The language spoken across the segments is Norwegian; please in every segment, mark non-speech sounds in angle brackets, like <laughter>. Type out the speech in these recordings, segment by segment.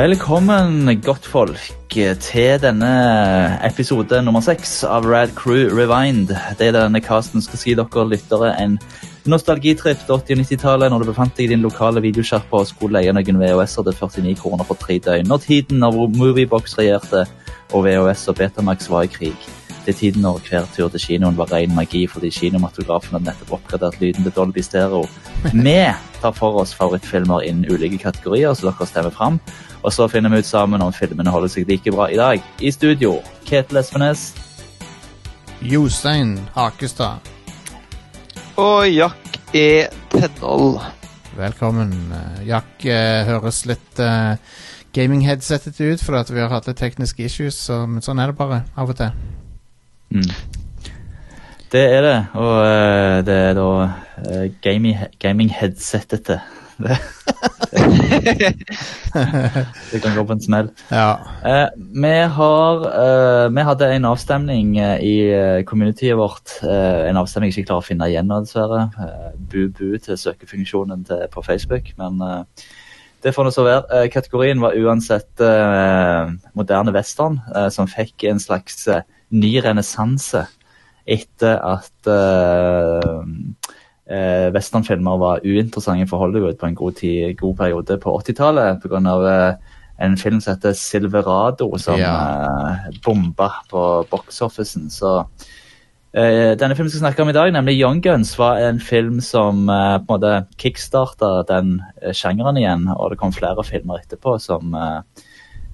Velkommen, godtfolk, til denne episode nummer seks av Rad Crew Rewind. Det er denne casten skal si dere lyttere en nostalgitripp til 80- og 90-tallet når du befant deg i din lokale videosjappa og skulle leie noen VHS-er til 49 kroner for tre døgn. Når tiden når Moviebox regjerte og VHS og Betamax var i krig. Det er tiden når hver tur til kinoen var ren magi fordi kinomatografen hadde nettopp oppgradert lyden til Dolby Stereo. <laughs> Vi tar for oss favorittfilmer innen ulike kategorier, så dere stemmer fram. Og så finner vi ut sammen om filmene holder seg like bra i dag. I studio, Ketil Espenes. Jostein Hakestad. Og Jack E. Tenhold. Velkommen. Eh, Jack eh, høres litt eh, gaming-headsetet ut fordi vi har hatt litt tekniske issues, så, men sånn er det bare av og til. Mm. Det er det, og uh, det er da uh, gaming-headsetete. Det, <laughs> det kan gå på en smell. Ja. Eh, vi, har, eh, vi hadde en avstemning eh, i eh, communityet vårt. eh, en avstemning jeg ikke klarer å finne igjen dessverre. Eh, Bu-bu til søkefunksjonen til, på Facebook. Men eh, det får nå så være. Eh, kategorien var uansett eh, moderne western, eh, som fikk en slags eh, ny renessanse etter at eh, westernfilmer var uinteressante for Hollywood på en god, tid, god periode på 80-tallet pga. Eh, en film som heter Silverado, som Ja. eh, bomba på box-officen. Så eh, denne filmen vi skal snakke om i dag, nemlig Young Guns, var en film som eh, på en måte kickstarta den eh, sjangeren igjen, og det kom flere filmer etterpå som eh,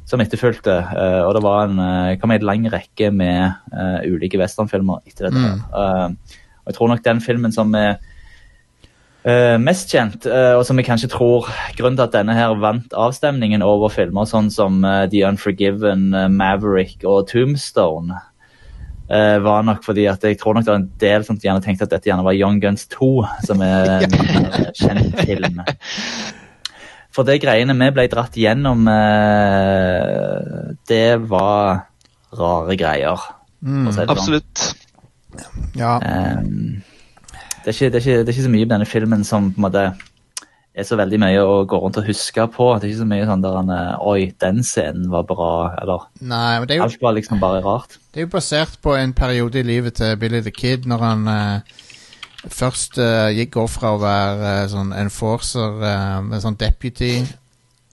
som etterfulgte. eh, og det var en, en lang rekke med uh, ulike westernfilmer etter dette. Mm. Uh, og jeg tror nok den filmen som er eh, mest kjent, uh, og som jeg kanskje tror grunnen til at denne her vant avstemningen over filmer sånn som uh, The Unforgiven, Maverick og Tombstone, eh, var nok fordi at jeg tror nok det var en del som gjerne tenkte at dette gjerne var Young Guns 2, som er <laughs> en kjent film. For det greiene vi ble dratt gjennom, eh, det var rare greier. Mm. si det sånn. Absolutt. ja. Ehm, det, er ikke, det, er ikke, det er ikke så mye i denne filmen som på en måte er så veldig mye å gå rundt og huske på. Det er ikke så mye sånn der han, eh, Oi, den scenen var bra, eller Nei, men det er, jo, Alt var liksom bare rart. det er jo basert på en periode i livet til Billy the Kid, når han uh, først uh, gikk går fra å være uh, sånn enforcer, uh, en sånn deputy,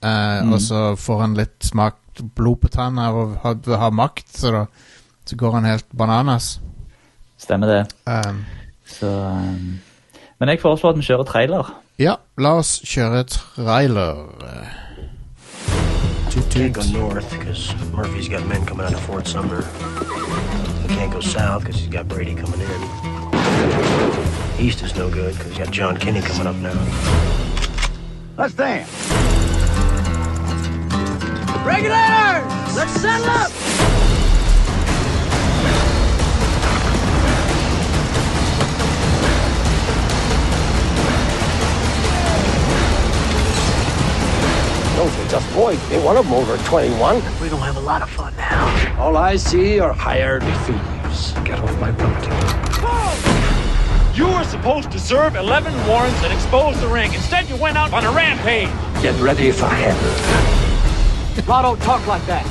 Mm. og så får han litt smak blod på tanna og har, ha, ha makt, så da så går han helt bananas. Stemmer det. Um, Så, ehm, men jeg foreslår at vi kjører trailer. ja, la oss kjøre trailer. Can't go north because Murphy's got men coming out of Fort Sumner. He can't go south because he's got Brady coming in. East is no good because he's got John Kinney coming up now. Let's dance. Regulators! Let's settle up! Those are just boys. They one of them over 21. We're gonna have a lot of fun now. All I see are hired thieves. Get off my property. Oh! You were supposed to serve 11 warrants and expose the ring. Instead, you went out on a rampage. Get ready for hell. Law don't talk like that.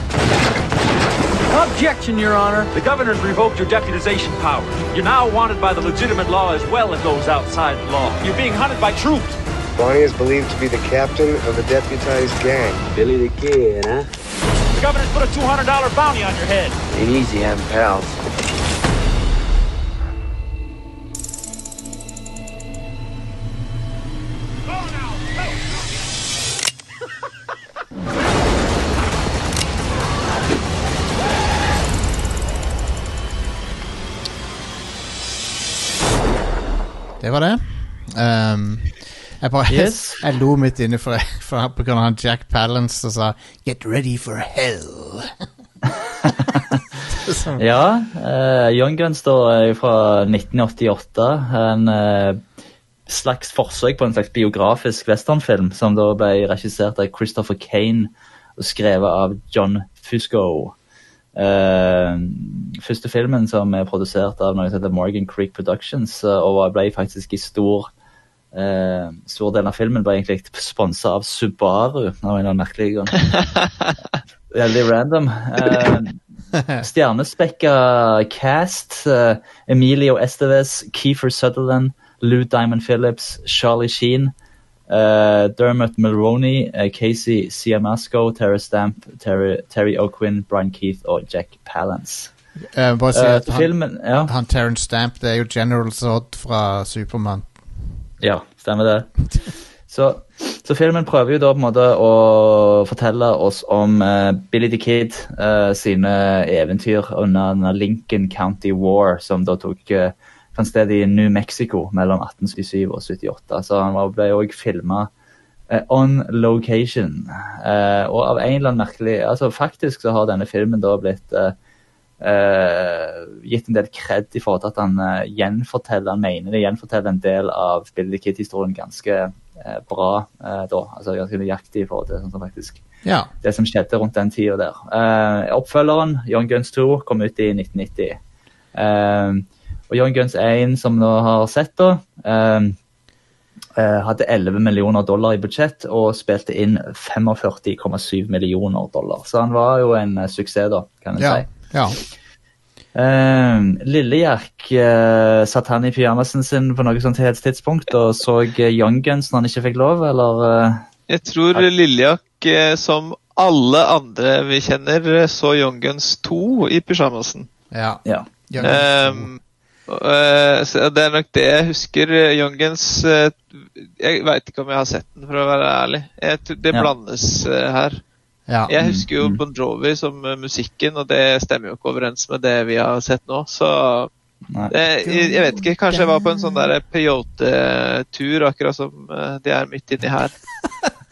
Objection, Your Honor. The governor's revoked your deputization powers. You're now wanted by the legitimate law as well as those outside the law. You're being hunted by troops. Bonnie is believed to be the captain of a deputized gang. Billy the Kid, huh? The governor's put a $200 bounty on your head. Ain't easy having pals. Det var det. Jeg bare <laughs> Yes. jeg lo midt inne for, for på grunn av han Jack Palance som sa 'Get ready for hell'. <laughs> <laughs> Ja, Uh, Young Guns da er fra 1988. En uh, slags forsøk på en slags biografisk westernfilm som da ble regissert av Christopher Kane og skrevet av John Fusco. Uh, første filmen som er produsert av noe som heter Morgan Creek Productions, uh, og ble faktisk i stor eh, stor del av filmen ble egentlig sponsa av Subaru. av en merkelig grunn. <laughs> Veldig random. Eh, <laughs> Stjernespekka cast. eh, Emilio Estevez, Keefer Sutherland, Lou Diamond Phillips, Charlie Sheen, eh, Dermot Mulroney, eh, Casey Siamasco, Terry Stamp, Terry, Terry O'Quinn, Brian Keith og Jack Palance. Eh, bare si Eh, at han, filmen Ja, han Terence Stamp, det er jo General Zod fra Supermann. Ja stemmer det. Så, så filmen prøver jo da på en måte å fortelle oss om uh, Billy the Kid uh, sine eventyr under denne Lincoln County War, som da tok uh, fant sted i New Mexico mellom 1877 og 78. Så han ble òg filma on location. Og av en eller annen merkelig altså Faktisk så har denne filmen da blitt eh, gitt en del kred i forhold til at han uh, gjenforteller han mener det gjenforteller en del av Billy Kid-historien ganske uh, bra da. Altså ganske nøyaktig i forhold til sånn som faktisk Ja. det som skjedde rundt den tida der. Oppfølgeren, Young Guns 2, kom ut i 1990. Eh, og Young Guns 1, som nå har sett, da hadde 11 millioner dollar i budsjett og spilte inn 45,7 millioner dollar. Så han var jo en suksess, da, kan en Ja. si. Ja. Uh, Lille-Jack eh, satt han i pyjamasen sin på noe sånt tidspunkt og så eh, Young Guns når han ikke fikk lov, eller? Uh, Jeg tror Lilliak, eh, som alle andre vi kjenner, så Young Guns 2 i pyjamasen. ja. ja. Ehm, eh, så det er nok det jeg husker. Young Guns Jeg veit ikke om jeg har sett den, for å være ærlig. Jeg, det Ja. blandes her. Ja. Jeg husker jo Mm. Bon Jovi som eh, musikken, og det stemmer jo ikke overens med det vi har sett nå. Så det, jeg, jeg vet ikke, kanskje jeg var på en sånn peyote-tur, akkurat som eh, de er midt inni her.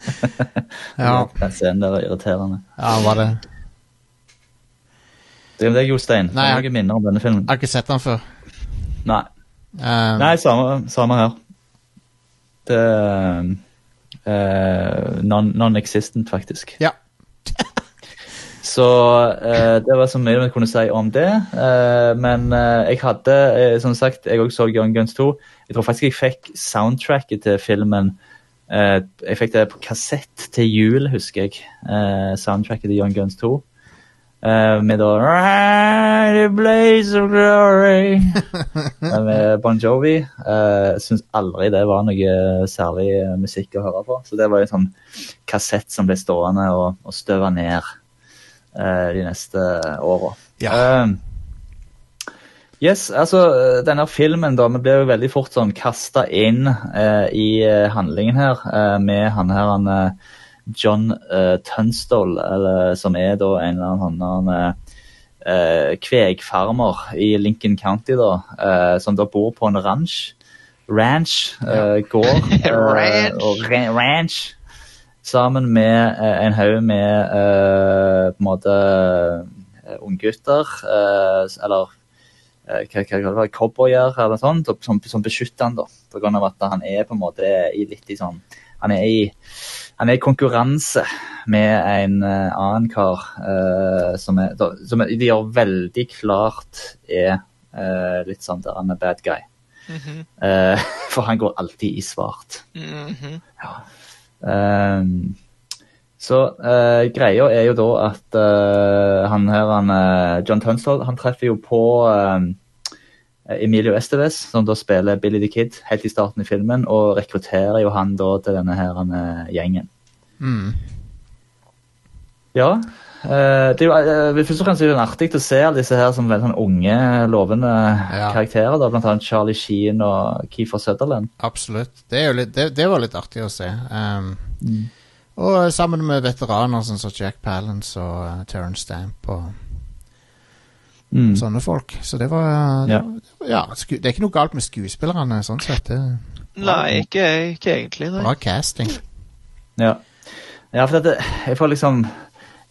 <laughs> ja. Den scenen der var irriterende. ja, var det Det er deg, Jostein. Nei, Har jeg- minner om denne filmen? Jeg har ikke sett den før. Nei. Um, Nei, samme, samme her. Det uh, non- Non-existent, faktisk. Ja. Så eh, det var så mye vi kunne si om det. Eh, men eh, jeg hadde, eh, som sagt, jeg også så Young Guns 2. Jeg tror faktisk jeg fikk soundtracket til filmen eh, Jeg fikk det på kassett til jul, husker jeg. Eh, soundtracket til Young Guns 2. Eh, med da The blaze of glory <laughs> med Bon Jovi. Uh, Syns aldri det var noe særlig musikk å høre på. Så det var en sånn kassett som ble stående og, og støva ned de neste åra. Ja. Eh, yes, altså eh, denne filmen da, vi blir jo veldig fort sånn kasta inn eh, i eh, handlingen her eh, med han her han eh, John eh, Tunstall, eller, som er da en eller annen han, eh, eh, kvegfarmer i Lincoln County, da, eh, som da bor på en ranch. Ranch, eh, gård. <laughs> eh, Ranch. og ra ranch. Sammen med eh, en haug med eh, på en måte uh, unggutter, eh, eller eh, hva, hva, cowboyer eller sånt, som, som beskytter han da. På grunn av at han er på en måte i litt i sånn Han er i, han er i konkurranse med en eh, annen kar uh, som, er, som de gjør veldig klart er uh, litt sånn der han er bad guy. Eh, <laughs> for han går alltid i svart. Mhm. Ehm, så eh, greia er jo da at eh, han her, han, eh, John Tunstall, han treffer jo på eh, Emilio Esteves, som da spiller Billy the Kid helt i starten i filmen, og rekrutterer jo han da til denne her gjengen. mm. Ja. Eh, det er jo, eh, først og fremst er det artig å se alle disse her som veldig sånn unge, lovende Ja. karakterer. da, Blant annet Charlie Sheen og Keefer Sutherland. Absolutt. Det, er jo litt, det, det var litt artig å se. Um, Og sammen med veteraner som Jack Palance og uh, Terence Stamp og Mm. sånne folk. Så det var Ja. ja, sku, Det er ikke noe galt med skuespillerne, sånn sett. Det Nei, ikke, ikke egentlig. Nei. bra casting. Ja, ja for dette, jeg får liksom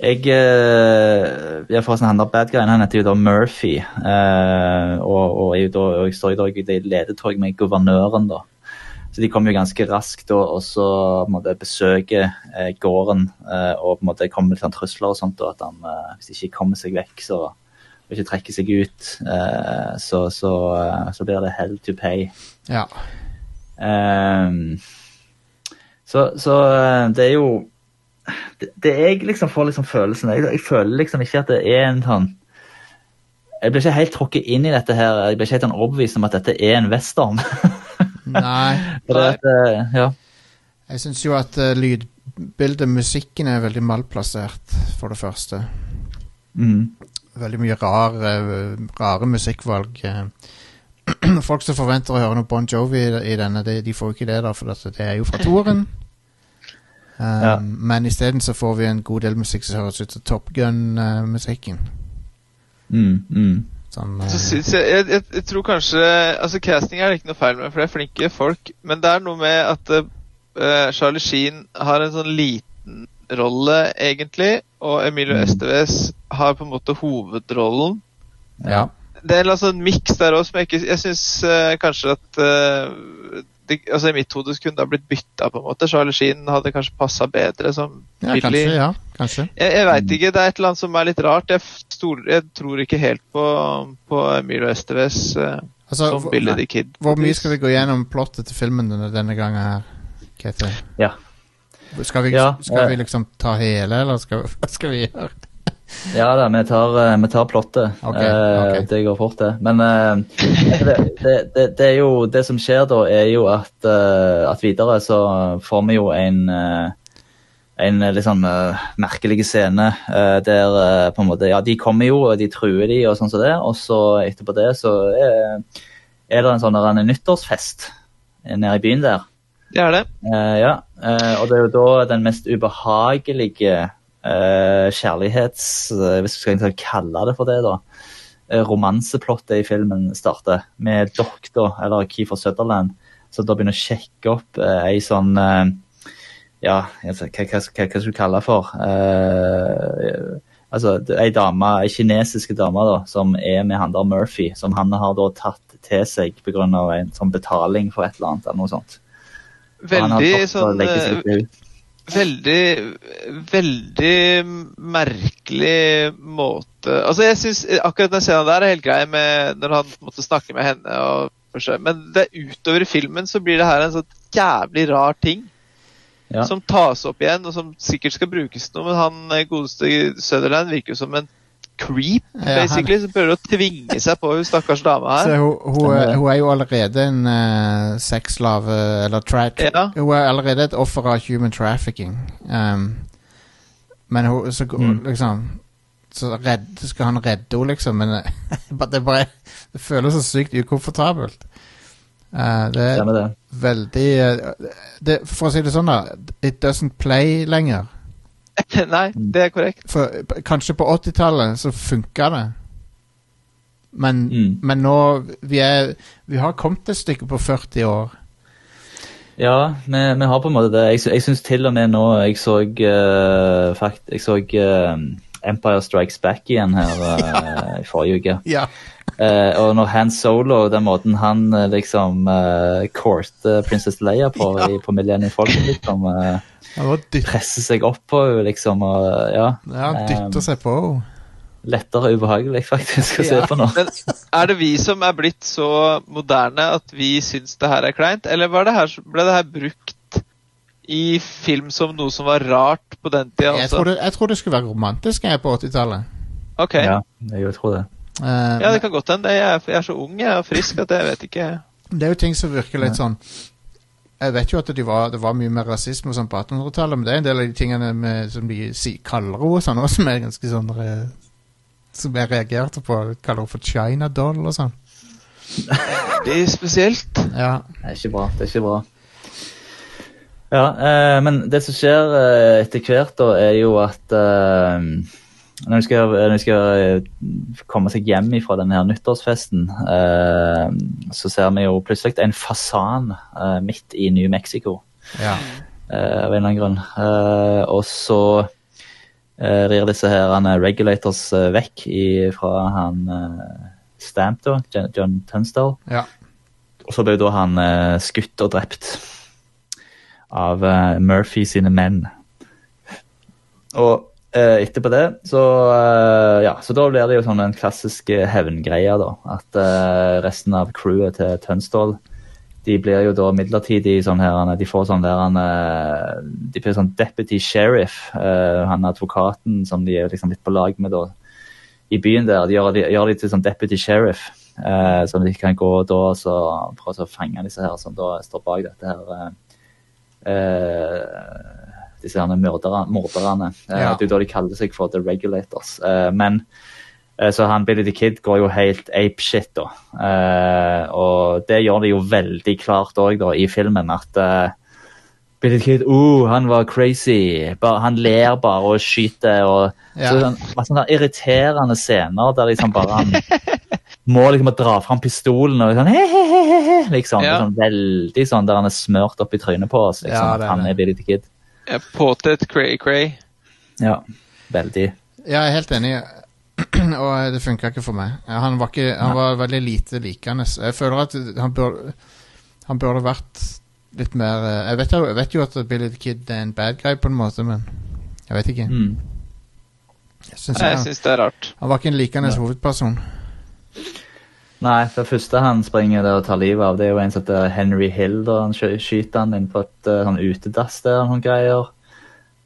Jeg eh, ja, forresten, han der bad guyen han heter jo da Murphy. eh, og, og, jeg, da, og jeg står jo da i ledetog med guvernøren, da. Så de kommer jo ganske raskt da, og så måte besøker eh, gården. eh, og på en måte kommer med sånn trusler og sånt, og at han eh, hvis de ikke kommer seg vekk, så og ikke trekker seg ut, så, så, så blir det hell to pay. Ja. Um, så, så det er jo det, det jeg liksom får liksom følelsen jeg, jeg føler liksom ikke at det er en sånn Jeg blir ikke helt tråkket inn i dette her. Jeg blir ikke helt sånn overbevist om at dette er en western. <laughs> Nei. <laughs> Det, at, eh, ja. Jeg syns jo at uh, lydbildet, musikken, er veldig malplassert, for det første. Mm. Veldig mye rar, eh, rare musikkvalg. <clears throat> Folk som forventer å høre noe Bon Jovi i, i denne, de, de får jo ikke det, da, for det er jo fra toren. Um, Ja. Men isteden så får vi en god del musikk som høres ut som Top Gun-musikken. Mm, mm. sånn, Så eh, jeg, jeg, jeg, tror kanskje Altså Casting er det ikke noe feil med, for det er flinke folk. Men det er noe med at uh, Charlie Sheen har en sånn liten rolle, egentlig. Og Emilio Mm. Estevez har på en måte hovedrollen. ja. Det er en sånn miks der òg som jeg ikke Jeg syns kanskje at det, altså I mitt hode kunne det ha blitt bytta, på en måte. Charlie Sheen hadde kanskje passa bedre som ja, Billy. kanskje. Ja, kanskje. Jeg, jeg veit ikke. Det er et eller annet som er litt rart. Jeg, stoler, jeg tror ikke helt på, på Emilio Esteves uh, Altså, som Billy the Kid. hvor mye skal vi gå gjennom plottet til filmen denne, denne gangen her, Ketil? Ja. Skal, vi, Ja, skal eh. vi liksom ta hele, eller skal, <laughs> hva skal vi gjøre? Ja da, vi tar, eh, vi tar plottet. Okay, okay. Det går fort, det. Men eh, det, det, det, det er jo Det som skjer da, er jo at, eh, at videre så får vi jo en eh, en litt sånn eh, merkelig scene eh, der eh, på en måte Ja, de kommer jo, og de truer de og sånn som det, og så etterpå det så er, er det en sånn en nyttårsfest nede i byen der. Det er det. Eh, ja, eh, og det er jo da den mest ubehagelige eh, kjærlighets... eh, hvis du skal kalle det for det, da. eh, romanseplottet i filmen starter med doktor, eller Keefer Sutherland, som da begynner å sjekke opp uh, ei sånn uh, Ja, hva, hva, hva, skal du kalle det for? Uh, altså, ei dame, ei kinesiske dame da, som er med han der Murphy, som han har da tatt til seg pga. en sånn betaling for et eller annet. eller noe sånt. Veldig sånn Veldig, veldig merkelig måte Altså, jeg syns akkurat den scenen der er helt grei med når han måtte snakke med henne og Men det utover i filmen så blir det her en sånn jævlig rar ting. Ja. Som tas opp igjen, og som sikkert skal brukes til noe. Men han eh, godeste Sutherland virker jo som en creep, Ja, han- basically. Som prøver å tvinge seg på hun stakkars dama Så her. hun, hun, er- hun er jo allerede en uh, sexslave, eller tra Ja. Hun er allerede et offer av human trafficking. Um, men hun så, Mm. liksom Så redd, skal han redde henne, liksom, men eh, <laughs> det, bare, det føles så sykt ukomfortabelt. Uh, det er det. veldig uh, det, For å si det sånn, da. It doesn't play lenger. <laughs> Nei, det er korrekt. For Kanskje på 80-tallet så funka det. Men, Mm. men nå vi, er, vi har kommet et stykke på 40 år. Ja, vi, vi har på en måte det. Jeg, jeg syns til og med nå Jeg så uh, fakt, Jeg så uh, Empire Strikes Back igjen her uh, i forrige uke. <laughs> Ja. Uh, og når Han Solo, den måten han liksom uh, courter Princess Leia på <laughs> i, på Millennium Falcon, liksom dyt, presser seg opp på henne, liksom. Og, ja, ja, dytter Um, seg på henne. lettere ubehagelig, faktisk, å se Ja. på nå. Men er det vi som er blitt så moderne at vi syns det her er kleint, eller var det her, ble det her brukt i film som noe som var rart på den tida Jeg, tror det, jeg tror det skulle være romantisk jeg på 80-tallet. Okay. ja. Jeg tror det. Ja, det kan godt hende. Jeg, jeg er så ung jeg er frisk at jeg vet ikke. det er jo ting som virker litt sånn Jeg vet jo at de var, det var mye mer rasisme sånn på 1800-tallet, men det er en del av de tingene med, som de si, kaller henne sånn, også, som er ganske sånn eh, Som jeg reagerte på. Kaller henne for China doll og sånn. <laughs> Det er spesielt. Ja. Det er ikke bra. Det er ikke bra. Ja, eh, men det som skjer eh, etter hvert, da, er jo at eh, når de skal, når de skal eh, komme seg hjem fra denne her nyttårsfesten, eh, så ser vi jo plutselig en fasan eh, midt i New Mexico. ja. eh, av en eller annen grunn. Eh, og så eh, rir disse her han, regulators vekk i, fra han Stamp, da, John, Tunstall. ja. Og så ble da han skutt og drept av Murphy sine menn. Og etterpå det, så eh, ja, så da blir det jo sånn en klassisk eh, hevngreie, da. At eh, resten av crewet til Tønsdal de blir jo da midlertidig sånn her De får sånn der eh, De blir sånn deputy sheriff. eh, han advokaten som de er liksom litt på lag med da i byen der. De gjør de, gjør de til sånn deputy sheriff. eh, så de kan gå da og så prøve å fange disse her som da står bak dette her eh, eh, Disse morderne. Eh, Ja. Det er da de kaller seg for The Regulators. Eh, men eh, så han Billy the Kid går jo helt apeshit, da. Og det gjør det jo veldig klart òg, i filmen, at Billy the Kid, uh, han var crazy. Bare, han ler bare og skyter. og Ja. så sånn, sånne irriterende scener der liksom bare han <laughs> må liksom dra fram pistolen og sånn he-he-he, liksom. Ja. sånn veldig sånn der han er smørt opp i trynet på oss. liksom, Ja, det, det Han er Billy the Kid. Ja, Påtett cray-cray. Ja, veldig. Ja, jeg er helt enig. <clears throat> Og det funka ikke for meg. Han var, ikke, han var veldig lite likende. Jeg føler at han, burde, han burde vært litt mer eh, jeg vet, jo, jeg vet jo at Billy the Kid er en bad guy, på en måte, men jeg vet ikke. Mm. Jeg syns det er rart. han var ikke en likende Ja. hovedperson. Nei, for det første han springer der og tar livet av, det er jo en som heter Henry Hill. da Han skyter han inn på et eh, sånn utedass der, og noen greier.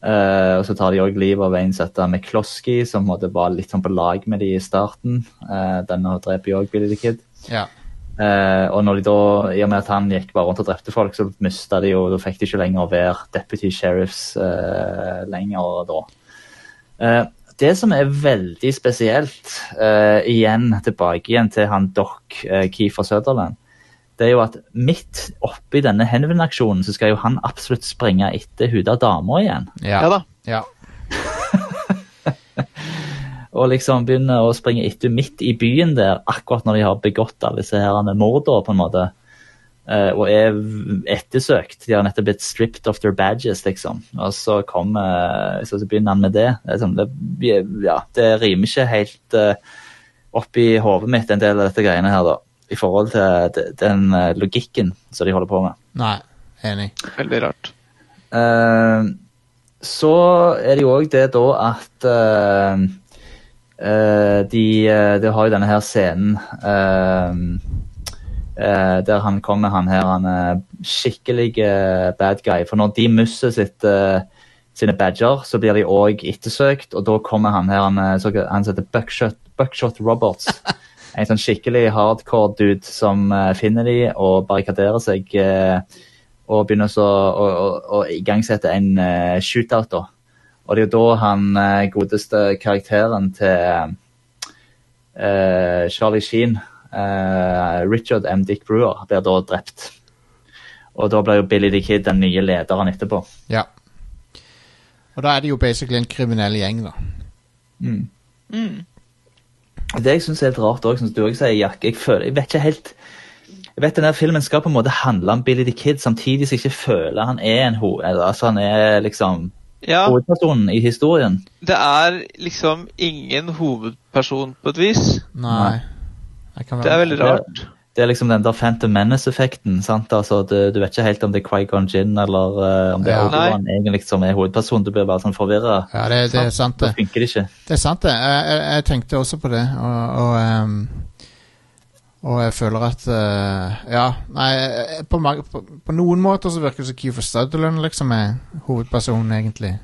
Uh, og så tar de òg livet av en som heter McCloskey, som var litt sånn på lag med de i starten. Uh, denne dreper jo òg Billy the Kid. Ja. Uh, og når de da, i og med at han gikk bare rundt og drepte folk, så mista de jo Da fikk de ikke lenger være deputy sheriffs lenger da. Eh, det som er veldig spesielt, uh, igjen tilbake igjen til han Doc uh, Keefer Sutherland, det er jo at midt oppi denne henvendaksjonen så skal jo han absolutt springe etter hun der dama igjen. Ja. Ja da. ja. <laughs> Og liksom begynne å springe etter midt i byen der, akkurat når de har begått alle disse her mordene, på en måte. Eh, og er ettersøkt. De har nettopp blitt stripped of their badges, liksom. Og så kommer Så, så begynner han med det. Det, er sånn, det, ja, det rimer ikke helt uh, opp i hodet mitt, en del av dette greiene her, da. I forhold til de- den eh, logikken som de holder på med. Nei, enig. Veldig rart. Eh, så er det jo òg det da at eh, eh, de, de har jo denne her scenen eh, der han kommer, han her, han er skikkelig uh, bad guy. For når de mister sitt, eh, sine badger, så blir de òg ettersøkt, og da kommer han her, han, han heter Buckshot, Buckshot Roberts. <laughs> En sånn skikkelig hardcore dude som finner de og barrikaderer seg. og begynner så å, å, å igangsette en shootout. da. Og det er jo da han godeste karakteren til Charlie Sheen, Richard M. Dick Brewer, blir da drept. Og da blir jo Billy the Kid den nye lederen etterpå. Ja. Og da er det jo basically en kriminell gjeng, da. Det jeg syns er helt rart òg, som du òg sier, Jack Jeg føler, jeg vet ikke helt jeg vet denne filmen skal på en måte handle om Billy the Kid, samtidig som jeg ikke føler han er en ho altså han er liksom Ja, hovedpersonen i historien. det er liksom ingen hovedperson på et vis. Nei. Det er veldig rart. Det er liksom den der Phantom Menace-effekten. sant? Altså, du, du vet ikke helt om det er Quaigon Gin eller uh, om det er Ja. Obi-Wan egentlig som er hovedpersonen. Du blir bare sånn forvirra. Ja, det, det er sant, Da det. funker det ikke. Det er sant, det. Jeg, jeg, jeg tenkte også på det, og, og, um og jeg føler at uh, Ja, nei, eh, på, mange- på, på noen måter så virker det som Keefer Sutherland liksom er hovedpersonen, egentlig.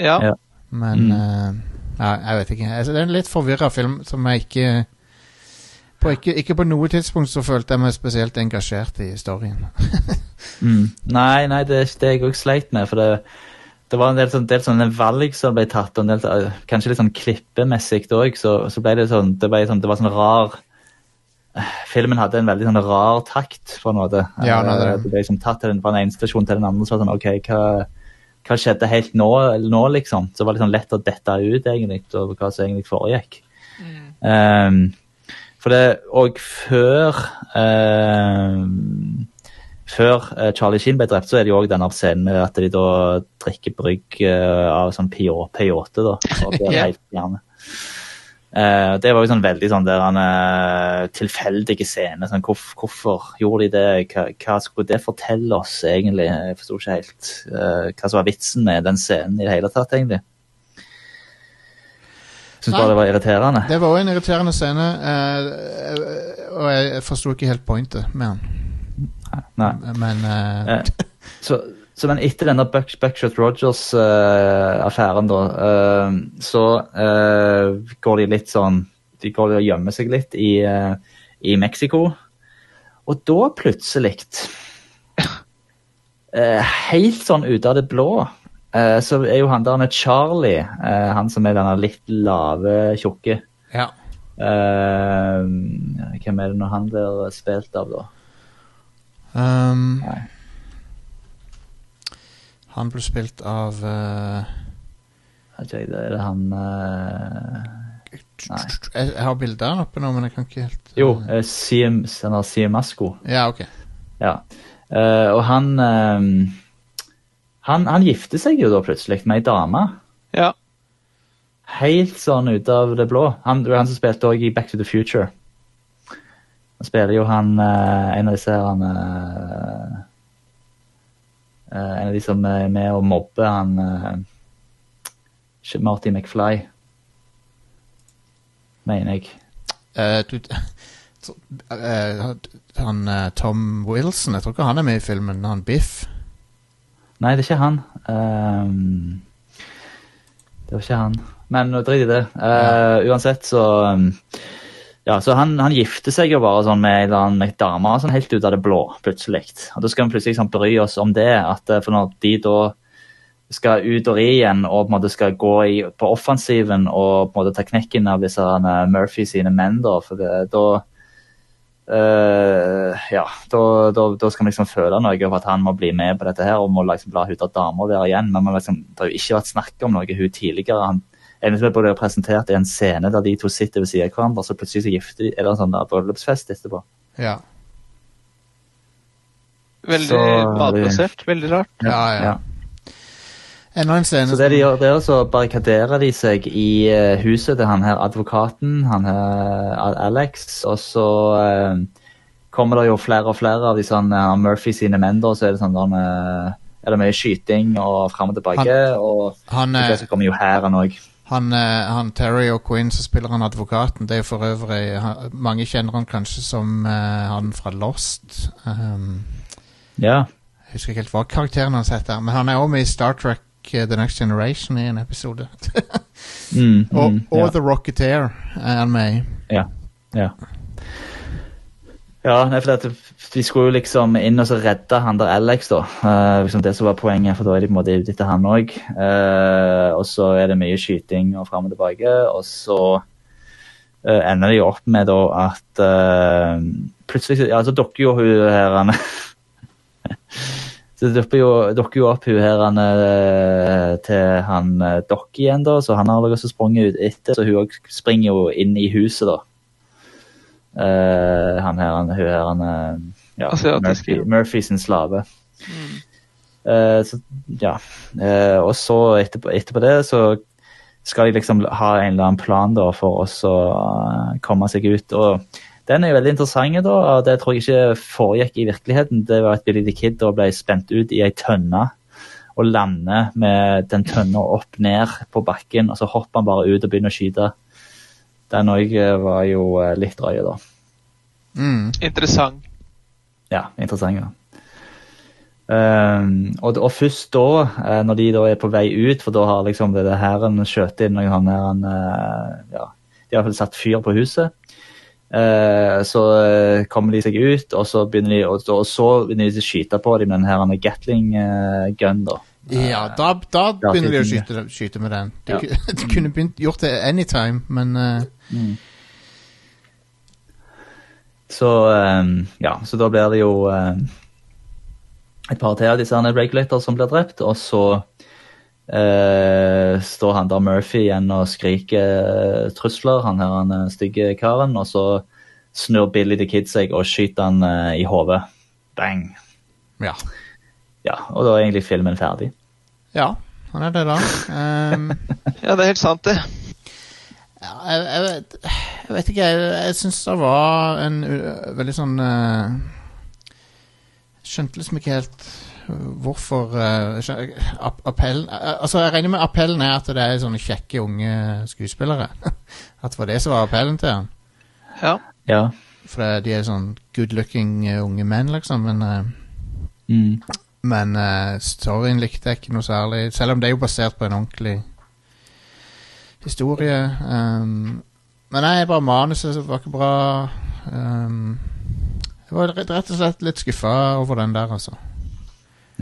Ja. Ja. Men Mm. uh, ja, jeg vet ikke. Altså, det er en litt forvirra film som jeg ikke på ikke, ikke på noe tidspunkt så følte jeg meg spesielt engasjert i historien. <laughs> Mm. Nei, nei, det er det jeg òg sleit med. For det, det var en del, sånn, del sånne valg som ble tatt, og en del, eh, kanskje litt sånn klippemessig òg. Så, så ble det sånn Det, ble sånn, det var sånn rar eh, Filmen hadde en veldig sånn rar takt, på en måte. Ja, nei, Eh, det. det ble liksom tatt til den, fra den ene stasjonen til den andre. Så var det sånn, ok, hva, hva skjedde helt nå, nå, liksom? Så det var litt sånn lett å dette ut, egentlig, over hva som egentlig foregikk. Um, for det, og før eh, Før eh, Charlie Sheen ble drept, så er det jo òg denne scenen med at de da drikker brygg eh, av sånn pio- peyote, da. Og <laughs> blir helt fjerne. Eh, det var jo sånn veldig sånn der han uh, tilfeldige scene. Sånn, hvor, hvorfor gjorde de det? Hva, hva skulle det fortelle oss, egentlig? Jeg forsto ikke helt uh, hva som var vitsen med den scenen i det hele tatt, egentlig. Syns bare det var irriterende. Det var òg en irriterende scene, eh, og jeg, forsto ikke helt pointet med han. Nei. Men eh, Eh, så, så men etter denne Buck, Buckshot Rogers-affæren, da, eh, så eh, går de litt sånn De går og gjemmer seg litt i, eh, i Mexico. Og da plutselig eh, Helt sånn ut av det blå, eh, så er jo han der Charlie, uh, han som er denne litt lave, tjukke ja. Uh, Hvem er det når han blir spilt av, da? Um, han ble spilt av eh, vet det? Er det han uh, Nei. jeg, jeg har bilder av han oppe nå, men jeg kan ikke helt Jo, uh, Siem, han har Siemasco. Ja, ok. Ja. Eh, og han, eh, han Han gifter seg jo da plutselig med ei dame. Ja. Helt sånn ut av det blå. Han, han som spilte også i Back to the Future. Han spiller jo han eh, En av disse her han eh, eh, En av de som er med og mobber han eh, Marty McFly. Mener jeg. Uh, du, eh, han Tom Wilson, jeg tror ikke han er med i filmen. Han Biff. Nei, det er ikke han. Um, det var ikke han. Men drit i det. Eh, Uansett, så um, Ja, så han, han gifter seg jo bare sånn med en dame sånn helt ut av det blå, plutselig. Og da skal vi plutselig sånn bry oss om det, at eh, for når de da skal ut og ri igjen og på en måte skal gå i, på offensiven og på en måte ta knekken av disse Murphy sine menn, da, for det, da Eh, ja, da, da, da skal vi liksom føle noe av at han må bli med på dette her og må liksom la hun ta damer være igjen. Men liksom, det har jo ikke vært snakk om noe hun tidligere. Han, Eneste ble presentert i en scene der de to sitter ved siden av hverandre, så plutselig så gifter de, er det en sånn der bryllupsfest etterpå. Ja. Veldig Så- Veldig rart. Ja, ja. Enda en scene Så det de gjør, det er så barrikaderer de seg i eh, huset til han her advokaten, han her Alex, og så eh, kommer det jo flere og flere av de sånn eh, Murphy sine menn, da, så er det sånn der med er det mye skyting og fram og tilbake, og han, til eh, kommer jo her òg. han, eh, han Terry og Quinn som spiller han advokaten, det er jo for øvrig han, Mange kjenner han kanskje som uh, han fra Lost. Um, Ja. jeg husker ikke helt hva karakteren hans heter, men han er også med i Star Trek eh, The Next Generation i en episode. <laughs> Mm, <laughs> og mm, og ja. The Rocketeer er han med i. Ja. Ja, ja nei, for at de skulle jo liksom inn og så redde han der Alex, da. Uh, liksom det som var poenget, for da er de på en måte ute etter han òg. og så er det mye skyting og fram og tilbake, og så uh, ender de opp med da at eh, plutselig Ja, så dukker jo hun her <laughs> Så det dukker jo, dukker jo opp hun her han, eh, til han Dokk igjen, da, så han har også sprunget ut etter, så hun òg springer jo inn i huset, da. Uh, han her, han, hun her, han eh, ja, Murphy. Murphy sin slave. Eh, så, ja. Uh, og så etterpå, etterpå det så skal de liksom ha en eller annen plan da for oss å eh, komme seg ut. Og den er jo veldig interessant, da, og det tror jeg ikke foregikk i virkeligheten. Det var at Billy the Kid da ble spent ut i ei tønne og lander med den tønna opp ned på bakken, og så hopper han bare ut og begynner å skyte. Den òg var jo eh, litt drøy, da. Mm. Interessant. Ja, interessant. Ja. Um, og, og først da, eh, når de da er på vei ut, for da har liksom det, det hæren skjøt inn noen sånne her, eh, ja, De har i hvert fall satt fyr på huset. Eh, så eh, kommer de seg ut, og så begynner de, og, så begynner de å skyte på dem med den her Gatling-gun. da. Ja, da, da begynner de å skyte, skyte med den. De, Ja. <laughs> de kunne begynt gjort det anytime, men mm. Så ja, så da blir det jo et par til av disse her regulators som blir drept, og så eh, står han der Murphy igjen og skriker trusler, han her han uh, stygge karen, og så snur Billy the Kid seg og skyter han uh, i hodet. Bang. ja. Ja, og da er egentlig filmen ferdig. Ja, han er det, da. Um, <laughs> Ja, det er helt sant, det. ja, jeg, jeg, vet, jeg vet ikke, jeg, jeg syns det var en uh, veldig sånn uh, Skjønte liksom ikke helt uh, hvorfor uh, appellen uh, Altså, jeg regner med appellen er at det er sånne kjekke unge skuespillere. <laughs> at det var det som var appellen til han. Ja. Ja. For de er sånn good looking eh, unge menn, liksom. Men, uh, Mm. men uh, storyen likte jeg ikke noe særlig. Selv om det er jo basert på en ordentlig historie. Um, men nei, bare manuset var ikke bra. Um, jeg var rett og slett litt skuffa over den der, altså.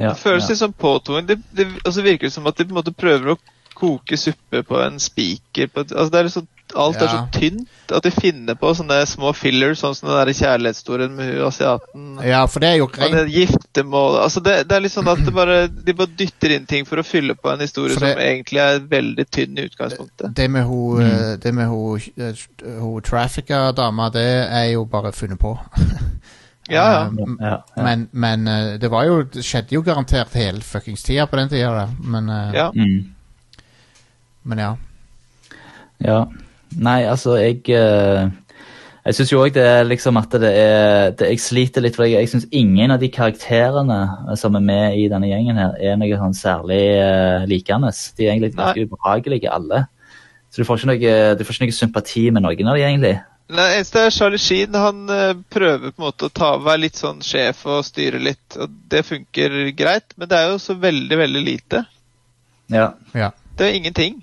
Ja, Det føles ja. litt som påtvunget. Det, det altså virker det som at de på en måte prøver å koke suppe på en spiker. Altså det er liksom, alt er så tynt at de finner på sånne små fillers, sånn som den der kjærlighetshistorien med hun asiaten. Ja, for det er jo Og rent giftermål altså det, det er litt sånn at bare, de bare dytter inn ting for å fylle på en historie det- som egentlig er veldig tynn i utgangspunktet. Det med hun, Mm. eh, det med hun, eh, hun trafficka-dama, det er jo bare funnet på. <laughs> Ja, ja. Um, ja, ja. Men, men eh, det var jo Det skjedde jo garantert hele fuckings tida på den tida, der. Men, eh, Ja. Mm. men ja. Ja. Nei, altså, jeg eh, Jeg syns jo òg det er liksom at det er det, Jeg sliter litt, for jeg, jeg syns ingen av de karakterene som er med i denne gjengen her, er noe sånn særlig uh, likende. De er egentlig ganske ubehagelige, alle. Så du får, ikke noe, du får ikke noe sympati med noen av de, egentlig. Det eneste er Charlie Sheen. Han eh, prøver på en måte å ta, være litt sånn sjef og styre litt. og Det funker greit, men det er jo så veldig, veldig lite. Ja. ja. Det er ingenting.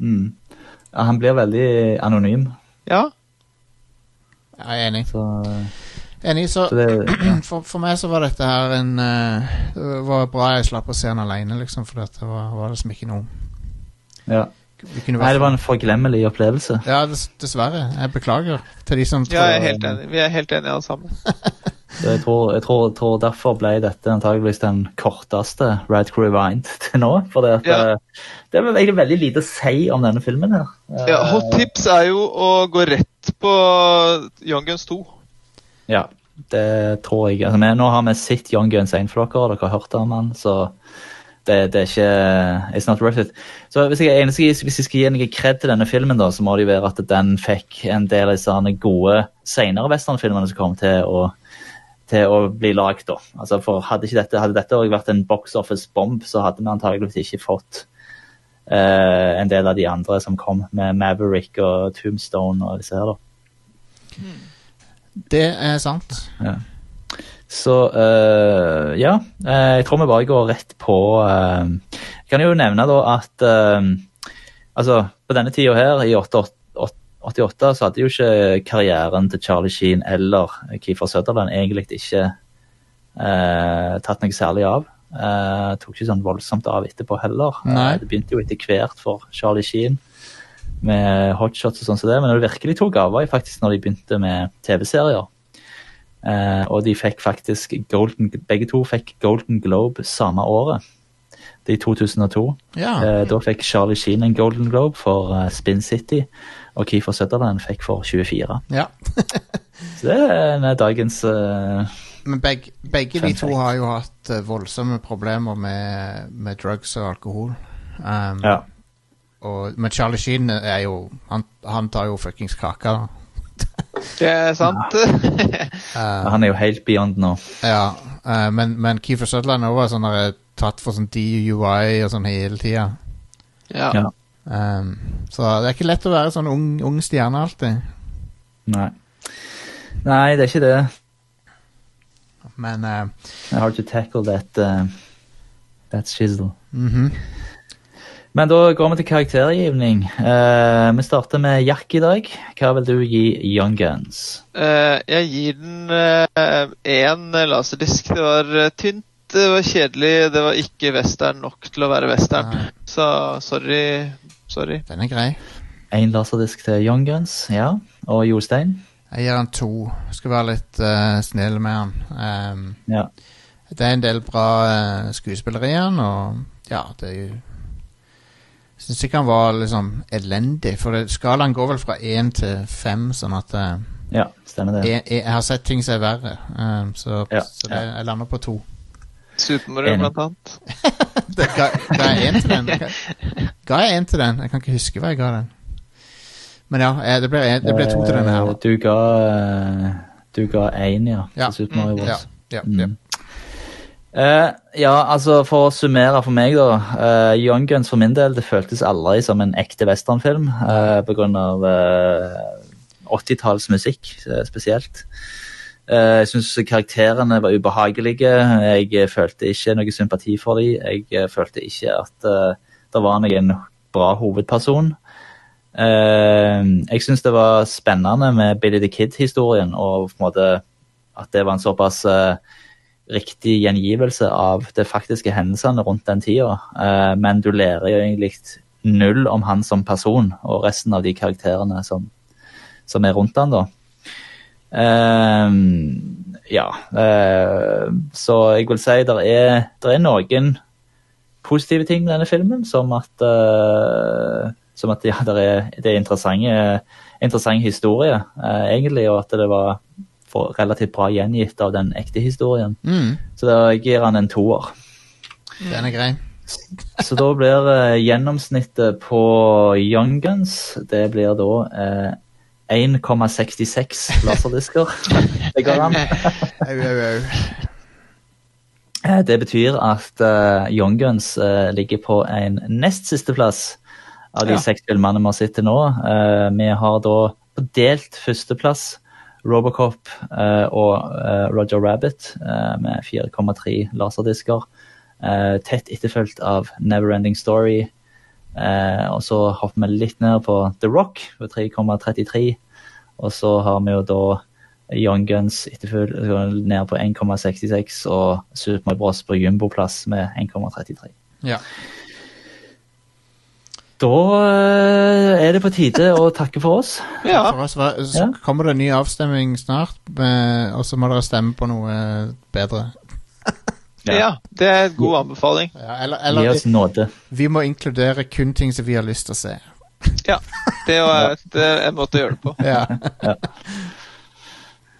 Mm. ja han blir veldig anonym, Ja. Jeg er enig. så, Enig, så så det ja. <clears throat> for, for meg så var dette her en eh, Det var bra jeg slapp å se han alene, liksom, for det var, var liksom ikke noe ja. Nei, det var en forglemmelig opplevelse. Ja, dess, dessverre. Jeg beklager til de som tror ja, jeg er helt enig. Vi er helt enige alle sammen. Jeg tror, jeg, tror, tror derfor ble dette antageligvis den korteste Rad Crew Rewind <laughs> til nå. For det, Ja. eh, det er egentlig veldig lite å si om denne filmen her. Ja, hot tips er jo å gå rett på Young Guns 2. Ja, det tror jeg. Altså, nå har vi sett Young Guns 1 for dere, og dere har hørt om den, så det, det er ikke It's not worth it. Så hvis jeg, eneste, hvis jeg skal gi noe kred til denne filmen, da, så må det jo være at den fikk en del av disse gode senere westernfilmene som kom til å til å bli lagd. da. Altså, for Hadde ikke dette hadde dette vært en box office-bomb, så hadde vi antageligvis ikke fått uh, en del av de andre som kom, med Maverick og Tombstone og disse her. da. Det er sant. Så uh, ja, eh, jeg tror vi bare går rett på uh, Jeg kan jo nevne da at uh, altså, på denne tida her, i 88, 88, så hadde jo ikke karrieren til Charlie Sheen eller Keefer Sutherland egentlig ikke tatt noe særlig av. Tok ikke sånn voldsomt av etterpå heller. Det begynte jo etter hvert for Charlie Sheen med hotshots og sånn som det, men det virkelig tok av var faktisk når de begynte med TV-serier. Eh, og de fikk faktisk Golden, begge to fikk Golden Globe samme året. Det er i 2002. Ja. Eh, da fikk Charlie Sheen en Golden Globe for eh, Spin City, og Keefer Sutherland fikk for 24. ja. <laughs> Så det er en dagens eh, Men begge, begge de to har jo hatt eh, voldsomme problemer med, med drugs og alkohol. Um, Ja. og, men Charlie Sheen er jo Han, han tar jo fuckings kaka. Det er sant. Uh, <laughs> Han er jo helt beyond nå. ja, uh, men, men Keefer Sutherland er også sånn eh, tatt for sånn DUI og sånn hele tida. ja. Ja. Um, så det er ikke lett å være sånn ung, ung stjerne alltid. Nei. Nei, det er ikke det. Men uh, Hard to tackle that, uh, that shizzle. mhm. Men da går vi til karaktergivning. Uh, vi starter med Jack i dag. Hva vil du gi Young Guns? Uh, jeg gir den én laserdisk. Det var eh, tynt, det var kjedelig, det var ikke western nok til å være western. Nei. Så sorry. Sorry. Den er grei. Én laserdisk til Young Guns, ja. Og Jostein? Jeg gir han to. Skal være litt uh, snill med han. Um, Ja. det er en del bra uh, skuespillere han, og ja, det er jo Jeg syns ikke han var liksom elendig, for det, skalaen går vel fra én til fem, sånn at uh, ja, stemmer det. jeg, jeg har sett ting som er verre, um, så, Ja, så det, jeg lander på to. Super-Mario, blant annet. <laughs> Det, ga, ga jeg én til den? <laughs> Ga, ga jeg én til den? Jeg kan ikke huske hva jeg ga den. Men ja, jeg, det ble, det ble to til denne her. Eh, Du ga eh, Du ga én, ja. Ja. Til Super Mario Ja, Bros. ja, Mm. ja. Eh, ja, altså for å summere for meg, da. Uh, Young Guns for min del, det føltes aldri som en ekte westernfilm. Uh, på grunn av eh, 80-tallsmusikk eh, spesielt. Eh, jeg syns karakterene var ubehagelige. Jeg eh, følte ikke noe sympati for dem. Jeg eh, følte ikke at eh, det var noen bra hovedperson. Eh, jeg syns det var spennende med Billy the Kid-historien, og på en måte at det var en såpass eh, riktig gjengivelse av de faktiske hendelsene rundt den tida. Eh, men du lærer jo egentlig null om han som person, og resten av de karakterene som, som er rundt han da. Eh, ja, Uh, så jeg vil si det er, er noen positive ting med denne filmen, som at, uh, som at ja, det er, det er interessant historie, uh, egentlig, og at det var relativt bra gjengitt av den ekte historien. Mm, Så da gir han en toer. den er grei. Så da blir eh, gjennomsnittet på Young Guns Det blir da eh, 1,66 laserdisker. <laughs> Det går an. Eh, Det betyr at eh, Young Guns eh, ligger på en nest siste plass av de Ja. seks filmene vi har sett til nå. Eh, vi har da på delt førsteplass Robocop eh, og eh, Roger Rabbit eh, med 4,3 laserdisker. Tett etterfulgt av Neverending Story. Og så hopper vi litt ned på The Rock på 3,33. Og så har vi jo da Young Guns ned på 1,66 og Super Mario Bros på jumboplass med 1,33. Ja. Da eh, er det på tide å takke for oss. <laughs> Ja. For oss, hva- så Ja. kommer det en ny avstemning snart, med- og så må dere stemme på noe bedre. <laughs> ja. Det er en god anbefaling. Ja, eller Gi eller oss nåde. vi må inkludere kun ting som vi har lyst til å se. Ja. Er, det er en måte å gjøre det på. <laughs> Ja,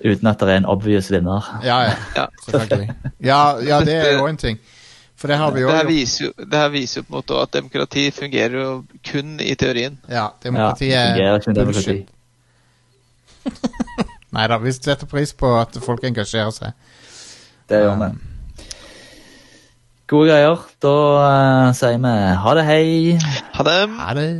Uten at det er en obvious vinner. ja, ja. Ja. selvfølgelig. Ja, ja, det er jo en ting. For det har vi jo Det her viser jo, det her viser jo på en måte at demokrati fungerer jo kun i teorien. Ja, Ja, demokratiet ikke er demokrati. <laughs> bullshit. Nei da, vi setter pris på at folk engasjerer seg. Det gjør vi. Gode greier. Da uh, sier vi ha det, hei. Ha det! Ha det.